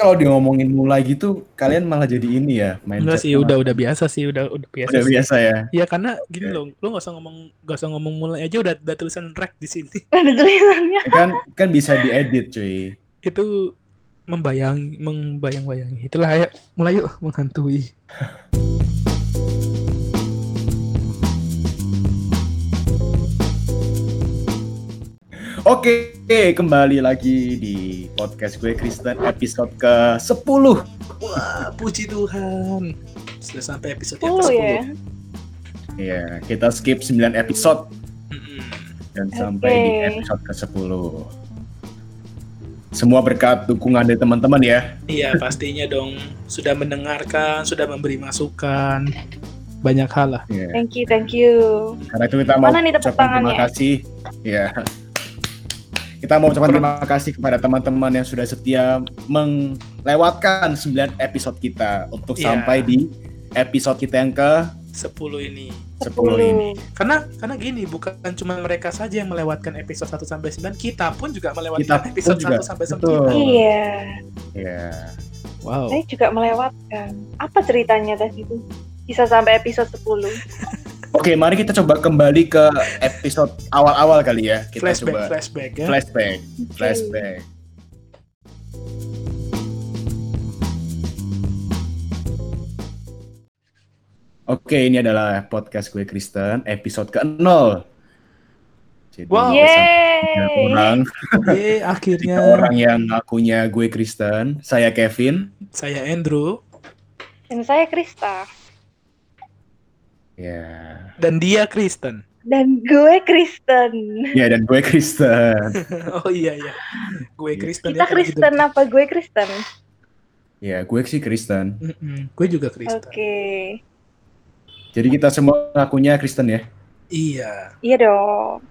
kalau dia ngomongin mulai gitu, kalian malah jadi ini ya, Enggak mindset sih, udah udah biasa sih, udah udah biasa udah sih. biasa ya. Iya karena gini loh, lu nggak usah ngomong nggak usah ngomong mulai aja udah ada tulisan rek di sini. Ada tulisannya. Kan kan bisa diedit, cuy. Itu membayang membayang-bayangi. Itulah ayo mulai yuk menghantui. Oke, kembali lagi di podcast gue Kristen episode ke-10. Wah, puji Tuhan. Sudah sampai episode yang 10 ke-10. ya. Iya, kita skip 9 episode dan Oke. sampai di episode ke-10. Semua berkat dukungan dari teman-teman ya. Iya, pastinya dong. Sudah mendengarkan, sudah memberi masukan. Banyak hal lah. Iya. Thank you, thank you. Karena itu kita mau Mana nih tepuk ucapkan terima kasih. Iya. Kita mau ucapkan terima kasih kepada teman-teman yang sudah setia melewatkan 9 episode kita untuk Iya. sampai di episode kita yang ke 10 ini. 10 ini. Karena karena gini, bukan cuma mereka saja yang melewatkan episode 1 sampai 9, kita pun juga melewatkan Kita episode juga. 1 sampai Betul. 9. Iya, Iya. Wow. saya juga melewatkan. Apa ceritanya tadi itu? Bisa sampai episode 10. Oke, mari kita coba kembali ke episode awal-awal kali ya. Kita flashback, coba flashback ya. flashback, flashback. Oke, ini adalah podcast gue Kristen, episode ke-0. Jadi Wow. tiga Yeay. orang, Yeay, akhirnya tiga orang yang ngakunya gue Kristen. Saya Kevin. saya Andrew Dan saya Krista. Ya. dan dia Kristen. Dan gue Kristen. Ya, dan gue Kristen. oh iya iya. Gue Iya. Kristen. Kita ya, Kristen gitu. apa gue Kristen? Ya, gue sih Kristen. Mm-mm, Gue juga Kristen. Oke. Jadi kita semua ngakunya Kristen ya. Iya. Iya dong.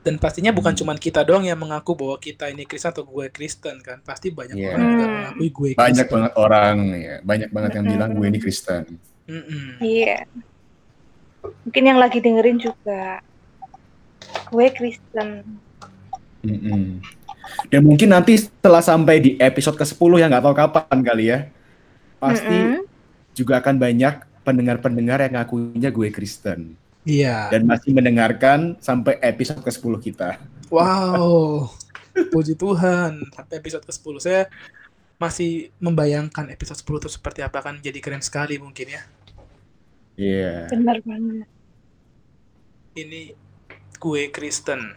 Dan pastinya bukan Hmm. cuma kita doang yang mengaku bahwa kita ini Kristen atau gue Kristen kan. Pasti banyak Iya. orang juga Hmm. mengakui gue Banyak Kristen. banget orang ya, banyak banget yang bilang gue ini Kristen. Mm-mm. Iya. Mungkin yang lagi dengerin juga. Gue Kristen. Mm-mm. Dan mungkin nanti setelah sampai di episode ke-10 yang nggak tahu kapan kali ya, pasti Mm-mm. juga akan banyak pendengar-pendengar yang ngakunya gue Kristen Iya. dan masih mendengarkan sampai episode ke-10 kita. Wow. Puji Tuhan. Sampai episode ke-10 saya masih membayangkan episode 10 itu seperti apa kan jadi keren sekali mungkin ya. Iya. Benar banget. Ini gue Kristen.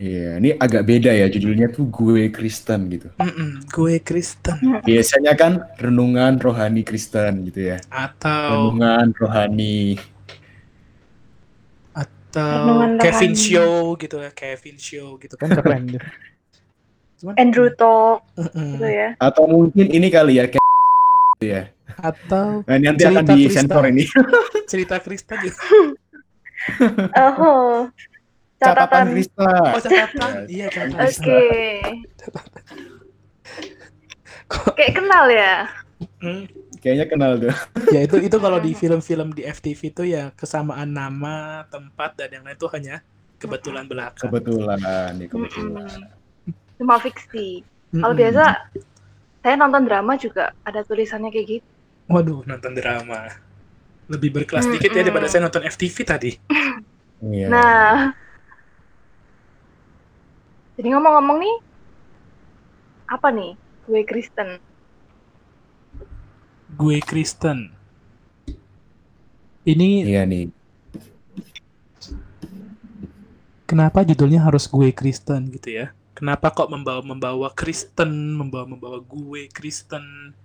Iya, ini agak beda ya judulnya tuh gue Kristen gitu. Mm-mm, gue Kristen Biasanya kan renungan rohani Kristen gitu ya. atau Renungan rohani. atau Renungan Kevin rohani. Show gitu ya, Kevin Show gitu kan keren. Cuman, Andrew Talk Mm-mm. gitu ya. Atau mungkin ini kali ya gitu ya. atau Nah, ini nanti akan disensor Kristen. ini. cerita Kristen gitu. Oh. Catatan Catatan. Krista. Oh catatan, iya catatan. Oke. Kayak kenal ya. Hmm, Kayaknya kenal tuh. ya itu itu kalau di film-film di FTV itu ya kesamaan nama, tempat dan yang lain itu hanya kebetulan belaka. Kebetulan nih, kebetulan. Cuma fiksi. Kalau biasa saya nonton drama juga ada tulisannya kayak gitu. Waduh, nonton drama. Lebih berkelas Mm-mm. dikit ya daripada saya nonton FTV tadi. Iya. Nah. Jadi ngomong-ngomong nih, apa nih gue Kristen? Gue Kristen. Ini Iya nih. kenapa judulnya harus gue Kristen gitu ya? Kenapa kok membawa membawa Kristen, membawa membawa gue Kristen?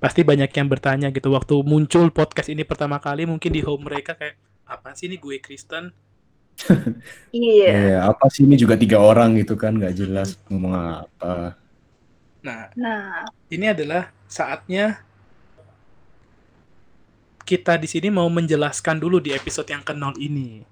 Pasti banyak yang bertanya gitu waktu muncul podcast ini pertama kali mungkin di home mereka kayak apa sih ini gue Kristen? Iya. Iya, apa sih ini juga tiga orang gitu kan nggak jelas ngomong apa. Nah, Nah, ini adalah saatnya kita di sini mau menjelaskan dulu di episode yang ke-0 ini.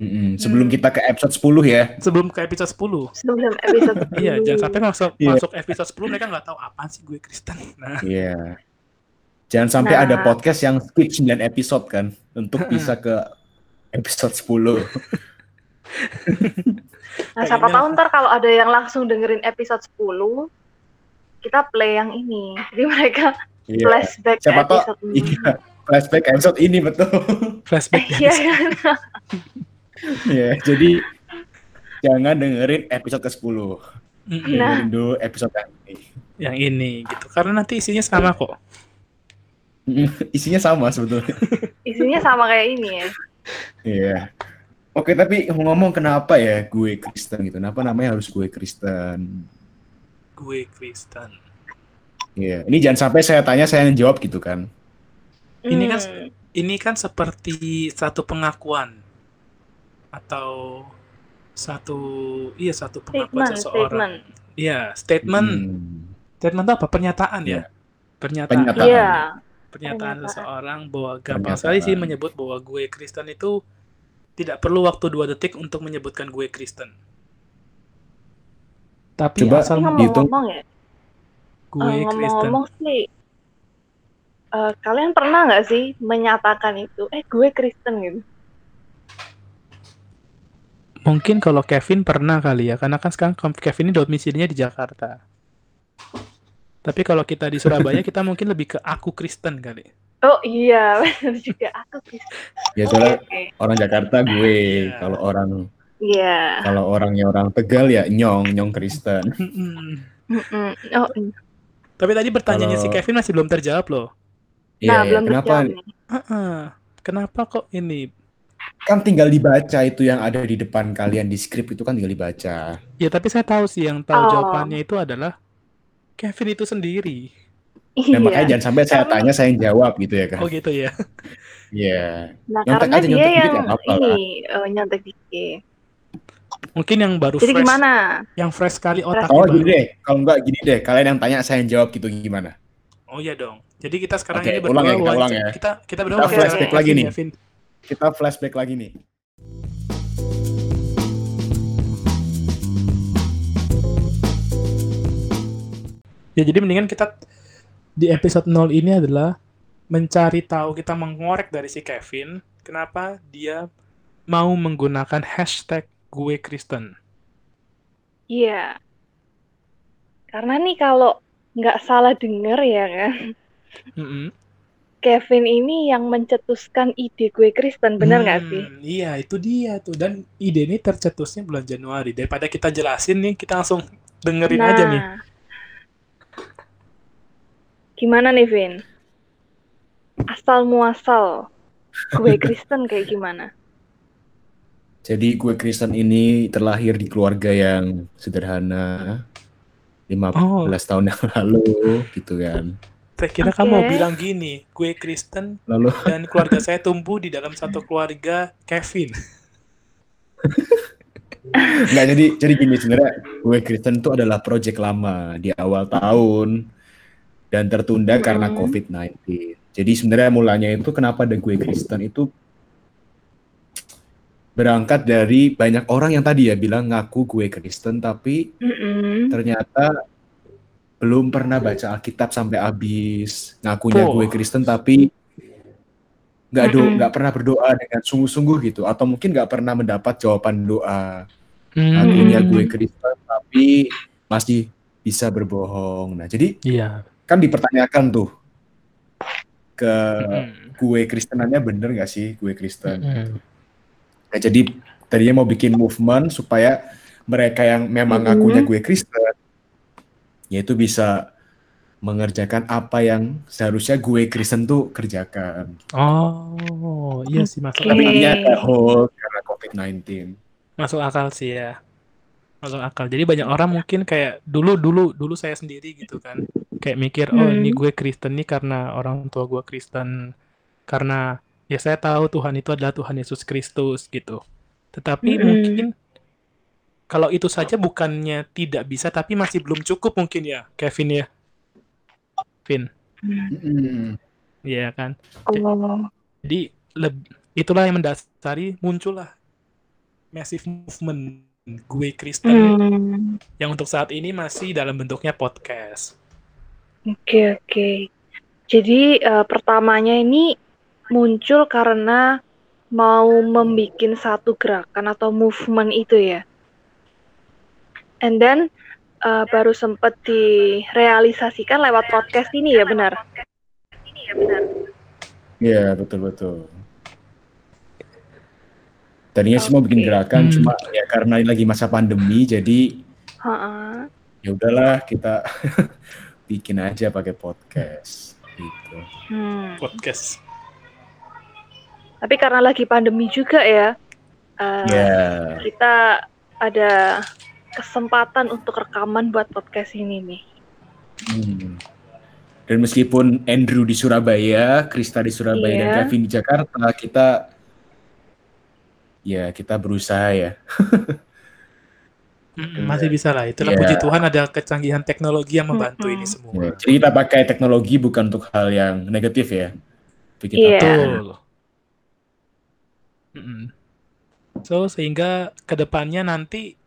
Mm-mm. Sebelum Hmm. kita ke episode 10 ya. Sebelum ke episode 10. sebelum episode Iya, dulu. jangan sampai masuk Iya. masuk episode 10 mereka nggak tahu apaan sih gue Kristen. Nah, Iya. Jangan sampai Nah. ada podcast yang skip 9 episode kan untuk bisa ke episode 10. Nah, siapa tahu ntar kalau ada yang langsung dengerin episode 10, kita play yang ini. Jadi mereka Iya. flashback ke Siapa tahu episode iya, flashback episode ini betul. Flashback Iya Iya, jadi jangan dengerin episode ke-10. Mm-mm. Nah. Dengerin dulu episode yang ini. yang ini gitu. Karena nanti isinya sama kok. Isinya sama sebetulnya. Isinya sama kayak ini ya. Iya. Oke, tapi ngomong kenapa ya gue Kristen gitu? Kenapa namanya harus gue Kristen? Gue Kristen. Iya. Ini jangan sampai saya tanya saya yang jawab gitu kan. Ini kan Hmm. Ini kan seperti satu pengakuan atau satu iya satu pengakuan statement, seseorang. statement. Iya, statement. Hmm. Statement itu apa? Pernyataan ya? Iya. Pernyataan. Pernyataan. Iya. Pernyataan Pernyataan. seseorang bahwa gampang Pernyataan. sekali sih menyebut bahwa gue Kristen itu tidak perlu waktu dua detik untuk menyebutkan gue Kristen. Tapi Coba asal dihitung. ngomong-ngomong ya, gue eh, Kristen. ngomong-ngomong sih, eh, kalian pernah nggak sih menyatakan itu, eh gue Kristen gitu? Mungkin kalau Kevin pernah kali ya, karena kan sekarang Kevin ini domisilinya di Jakarta. Tapi kalau kita di Surabaya, kita mungkin lebih ke aku Kristen kali. Oh iya, benar juga aku Kristen. Ya soalnya oke. orang Jakarta gue, Iya. kalau orang Iya. kalau orangnya orang Tegal ya nyong nyong Kristen. Oh, iya. Tapi tadi pertanyaannya si Kalau- Kevin masih belum terjawab loh. nah Iya, iya. belum kenapa? terjawab nih. Heeh. Kenapa kok ini? Kan tinggal dibaca itu yang ada di depan kalian di skrip itu kan tinggal dibaca. Ya tapi saya tahu sih yang tahu Oh. jawabannya itu adalah Kevin itu sendiri. Iya. Nah, makanya jangan sampai saya tanya saya yang jawab gitu ya kan. Oh gitu ya. Iya. Nah, Nyontek karena aja, dia nyontek yang apa-apa lah. ini eh, nyontek dikit. Mungkin yang baru Jadi fresh, gimana? yang fresh sekali otaknya Oh gini deh, kalau enggak gini deh, kalian yang tanya saya yang jawab gitu gimana? Oh iya dong. Jadi kita sekarang Oke, ini ulang ya, berdua kita ulang ya. Kita kita berdua Kita flashback lagi nih. ya. Kita flashback lagi nih. Ya jadi mendingan kita di episode 0 ini adalah mencari tahu kita mengorek dari si Kevin kenapa dia mau menggunakan hashtag gue Kristen. Iya. Karena nih kalau nggak salah denger ya kan, Mm-mm. Kevin ini yang mencetuskan ide gue Kristen, bener nggak Hmm, sih? Iya, itu dia tuh. Dan ide ini tercetusnya bulan Januari. Daripada kita jelasin nih, kita langsung dengerin aja nih. Nah, gimana nih Vin? Asal muasal gue Kristen kayak gimana? Jadi gue Kristen ini terlahir di keluarga yang sederhana. 15 Oh. tahun yang lalu gitu kan. Saya kira Oke. kamu mau bilang gini, gue Kristen Lalu dan keluarga saya tumbuh di dalam satu keluarga Kevin. Nggak jadi jadi gini sebenarnya gue Kristen itu adalah project lama di awal tahun dan tertunda karena Mm. COVID-19. Jadi sebenarnya mulanya itu kenapa ada gue Kristen itu berangkat dari banyak orang yang tadi ya bilang ngaku gue Kristen tapi Mm-mm. ternyata belum pernah baca Alkitab sampai habis. Ngakunya Oh. gue Kristen tapi nggak do nggak pernah berdoa dengan sungguh-sungguh gitu. Atau mungkin nggak pernah mendapat jawaban doa. Ngakunya gue Kristen tapi masih bisa berbohong. Nah jadi Iya. kan dipertanyakan tuh ke gue Kristenannya bener nggak sih gue Kristen? Mm-mm. Nah, jadi tadinya mau bikin movement supaya mereka yang memang ngakunya gue Kristen, yaitu bisa mengerjakan apa yang seharusnya gue Kristen tuh kerjakan. Oh, iya sih masuk. Tapi akal. ternyata hold karena COVID-19. Masuk akal sih ya. Masuk akal. Jadi banyak orang mungkin kayak dulu dulu dulu saya sendiri gitu kan. Kayak mikir, oh Hmm. ini gue Kristen nih karena orang tua gue Kristen. Karena ya saya tahu Tuhan itu adalah Tuhan Yesus Kristus gitu. Tetapi Mm-mm. mungkin kalau itu saja bukannya tidak bisa tapi masih belum cukup mungkin ya, Kevin ya. Vin, Mm-mm. iya kan? Oh. Jadi leb- itulah yang mendasari muncullah massive movement gue Kristen Hmm. yang untuk saat ini masih dalam bentuknya podcast. Oke, oke. Jadi eh, pertamanya ini muncul karena mau membuat satu gerakan atau movement itu ya. And then uh, baru sempat direalisasikan lewat podcast ini ya benar. Iya betul betul. Tadinya sih mau bikin gerakan, Hmm. cuma ya karena ini lagi masa pandemi, jadi ya udahlah kita bikin aja pakai podcast gitu. Hmm. Podcast. Tapi karena lagi pandemi juga ya, uh, Ya, kita ada kesempatan untuk rekaman buat podcast ini nih. hmm. dan meskipun Andrew di Surabaya, Krista di Surabaya dan Iya. Kevin di Jakarta, kita ya kita berusaha ya. Mm-mm, Masih bisa lah. Itulah Iya. puji Tuhan ada kecanggihan teknologi yang membantu Mm-mm. ini semua. Ya, Jadi kita pakai teknologi bukan untuk hal yang negatif ya. Tapi kita Iya. Betul. Mm-mm. So sehingga ke depannya nanti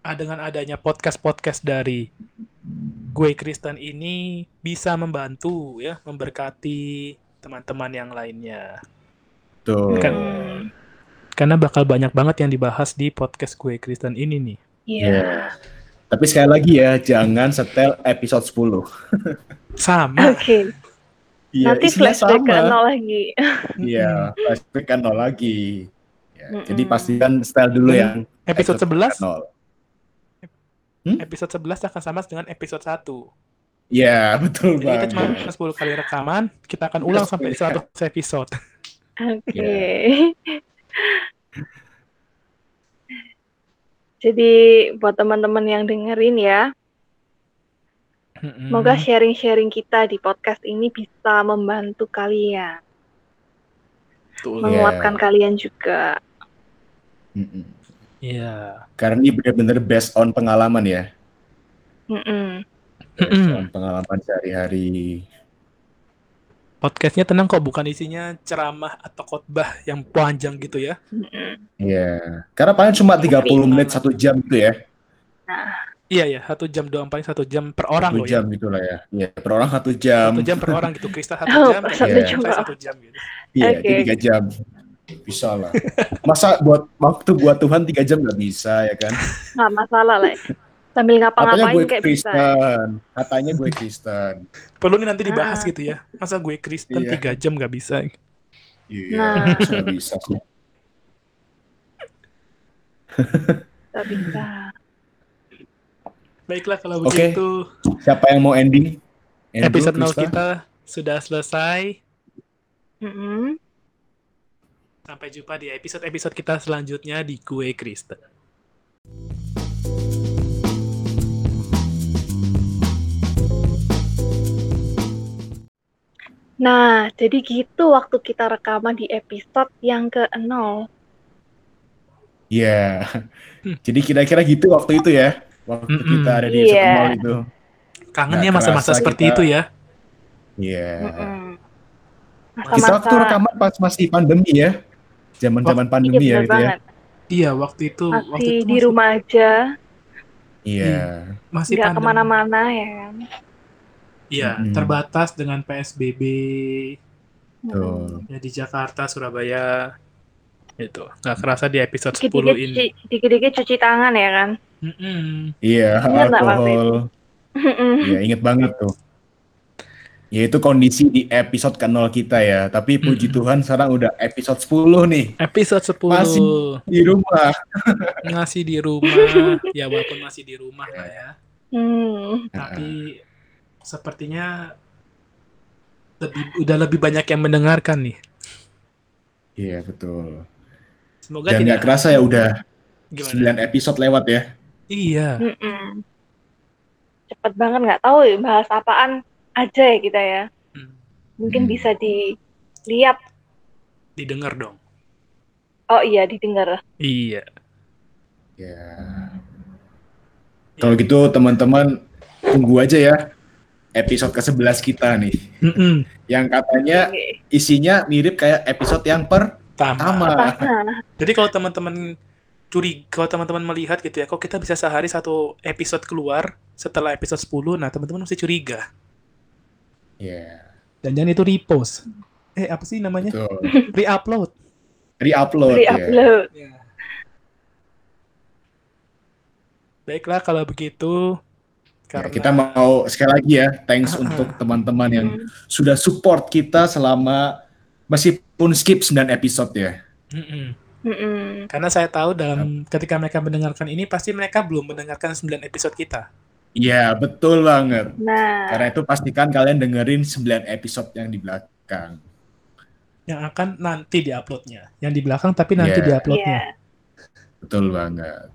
dengan adanya podcast-podcast dari gue Kristen ini bisa membantu ya memberkati teman-teman yang lainnya. Betul. Kan-. Karena bakal banyak banget yang dibahas di podcast gue Kristen ini nih. Iya. Ya. Tapi sekali lagi ya, jangan setel episode 10. Sama. Oke. Iya, Nanti isinya flashback ke sama. nol lagi. Iya, flashback kan nol lagi. Ya, Mm-mm. Jadi pastikan setel dulu yang Episode 11 nol. episode 11 akan sama dengan episode 1. Iya, betul Jadi kita banget. cuma 10 kali rekaman, kita akan ulang sampai 100 episode. Oke. Iya. Jadi buat teman-teman yang dengerin ya, semoga sharing-sharing kita di podcast ini bisa membantu kalian, Betul. Menguatkan kalian juga. Mm-mm. Iya. Karena ini benar-benar based on pengalaman ya. Mm-mm. Based Mm-mm. on pengalaman sehari-hari. Podcastnya tenang kok, bukan isinya ceramah atau khotbah yang panjang gitu ya. Iya. Karena paling cuma 30 menit satu jam gitu ya. Iya ya, satu jam doang paling satu jam per orang Satu loh ya. jam gitu lah ya. Iya, per orang satu jam. Satu jam per orang gitu. Krista satu Oh, jam, satu saya jam satu jam gitu. Iya, Oke. jadi tiga jam. Bisa lah. Masa buat waktu buat Tuhan tiga jam nggak bisa ya kan? Nggak masalah lah. Sambil ngapa-ngapain gue kayak bisa. Kristen. Katanya gue Kristen. Perlu nih nanti dibahas Ah. gitu ya. Masa gue Kristen Iya. tiga jam gak bisa. Iya, Nah. bisa bisa sih. Nggak bisa. Baiklah kalau Oke. begitu Siapa yang mau ending? Andrew, episode 0 Krista? kita sudah selesai. Mm-mm. Sampai jumpa di episode-episode kita selanjutnya di Gue Kristen. Nah, jadi gitu waktu kita rekaman di episode yang ke-0. Iya. Hmm. Jadi kira-kira gitu waktu itu ya. Waktu Mm-mm. kita ada di episode Iya. nol itu. Kangen Nggak ya masa-masa seperti kita- itu ya. Iya. Mm-mm. Kita waktu rekaman pas masih pandemi ya. Zaman-zaman iya pandemi ya gitu ya. banget. Iya, waktu itu waktu Masih itu di masih- rumah aja, Iya. masih nggak pandemi. ke mana-mana ya kan. Iya, Mm-mm. terbatas dengan PSBB Tuh. ya di Jakarta, Surabaya. Itu. Nggak kerasa di episode 10 Dikit-dikit ini. cuci, dikit-dikit cuci tangan ya kan. Iya, Ingat nggak waktu alkohol. Iya, inget banget tuh. Ya itu kondisi di episode ke-0 kita ya. Tapi puji Mm-mm. Tuhan sekarang udah episode 10 nih. Episode 10 Masih. Di rumah. ngasih di rumah. ya walaupun masih di rumah lah ya. Hmm. Tapi sepertinya lebih udah lebih banyak yang mendengarkan nih. Iya, betul. Semoga Dan tidak nggak kerasa ya udah gimana? 9 episode lewat ya. Iya. Mm-mm. Cepet banget nggak tahu ya bahas apaan aja ya kita ya. Hmm. Mungkin Hmm. bisa dilihat. Didengar dong. Oh iya didengar. Iya. Ya. Kalau gitu teman-teman tunggu aja ya episode ke-11 kita nih. Mm-mm. Yang katanya isinya mirip kayak episode yang pertama. Tama. Jadi kalau teman-teman curi, kalau teman-teman melihat gitu ya, kok kita bisa sehari satu episode keluar setelah episode 10, nah teman-teman mesti curiga. Iya, Dan jangan itu repost. Eh, apa sih namanya? betul. Re-upload. Re-upload ya. Re-upload. Ya. Baiklah kalau begitu. Ya, Karena kita mau sekali lagi ya, thanks Ah, untuk teman-teman yang Hmm. sudah support kita selama meskipun skip 9 episode ya. Mm-mm. Mm-mm. Karena saya tahu dalam ketika mereka mendengarkan ini pasti mereka belum mendengarkan 9 episode kita. Iya, betul banget. Nah, Karena itu pastikan kalian dengerin 9 episode yang di belakang. Yang akan nanti diuploadnya. Yang di belakang tapi nanti Iya. diuploadnya. iya. Betul banget.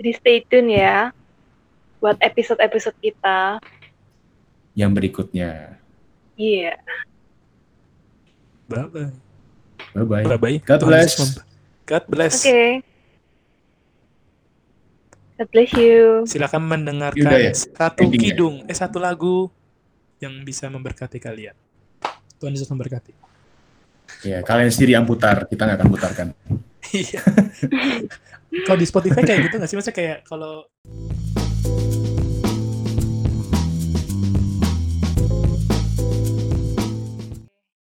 Jadi stay tune ya buat episode-episode kita. Yang berikutnya. Iya. Bye-bye. Bye-bye. Bye-bye. God bless. God bless. Oke. God bless you. Silakan mendengarkan Yaudah ya, satu ending ya. kidung, eh satu lagu yang bisa memberkati kalian. Tuhan Yesus memberkati. Ya, kalian sendiri yang putar, kita nggak akan putarkan. Iya. kalau di Spotify kayak gitu nggak sih? Maksudnya kayak kalau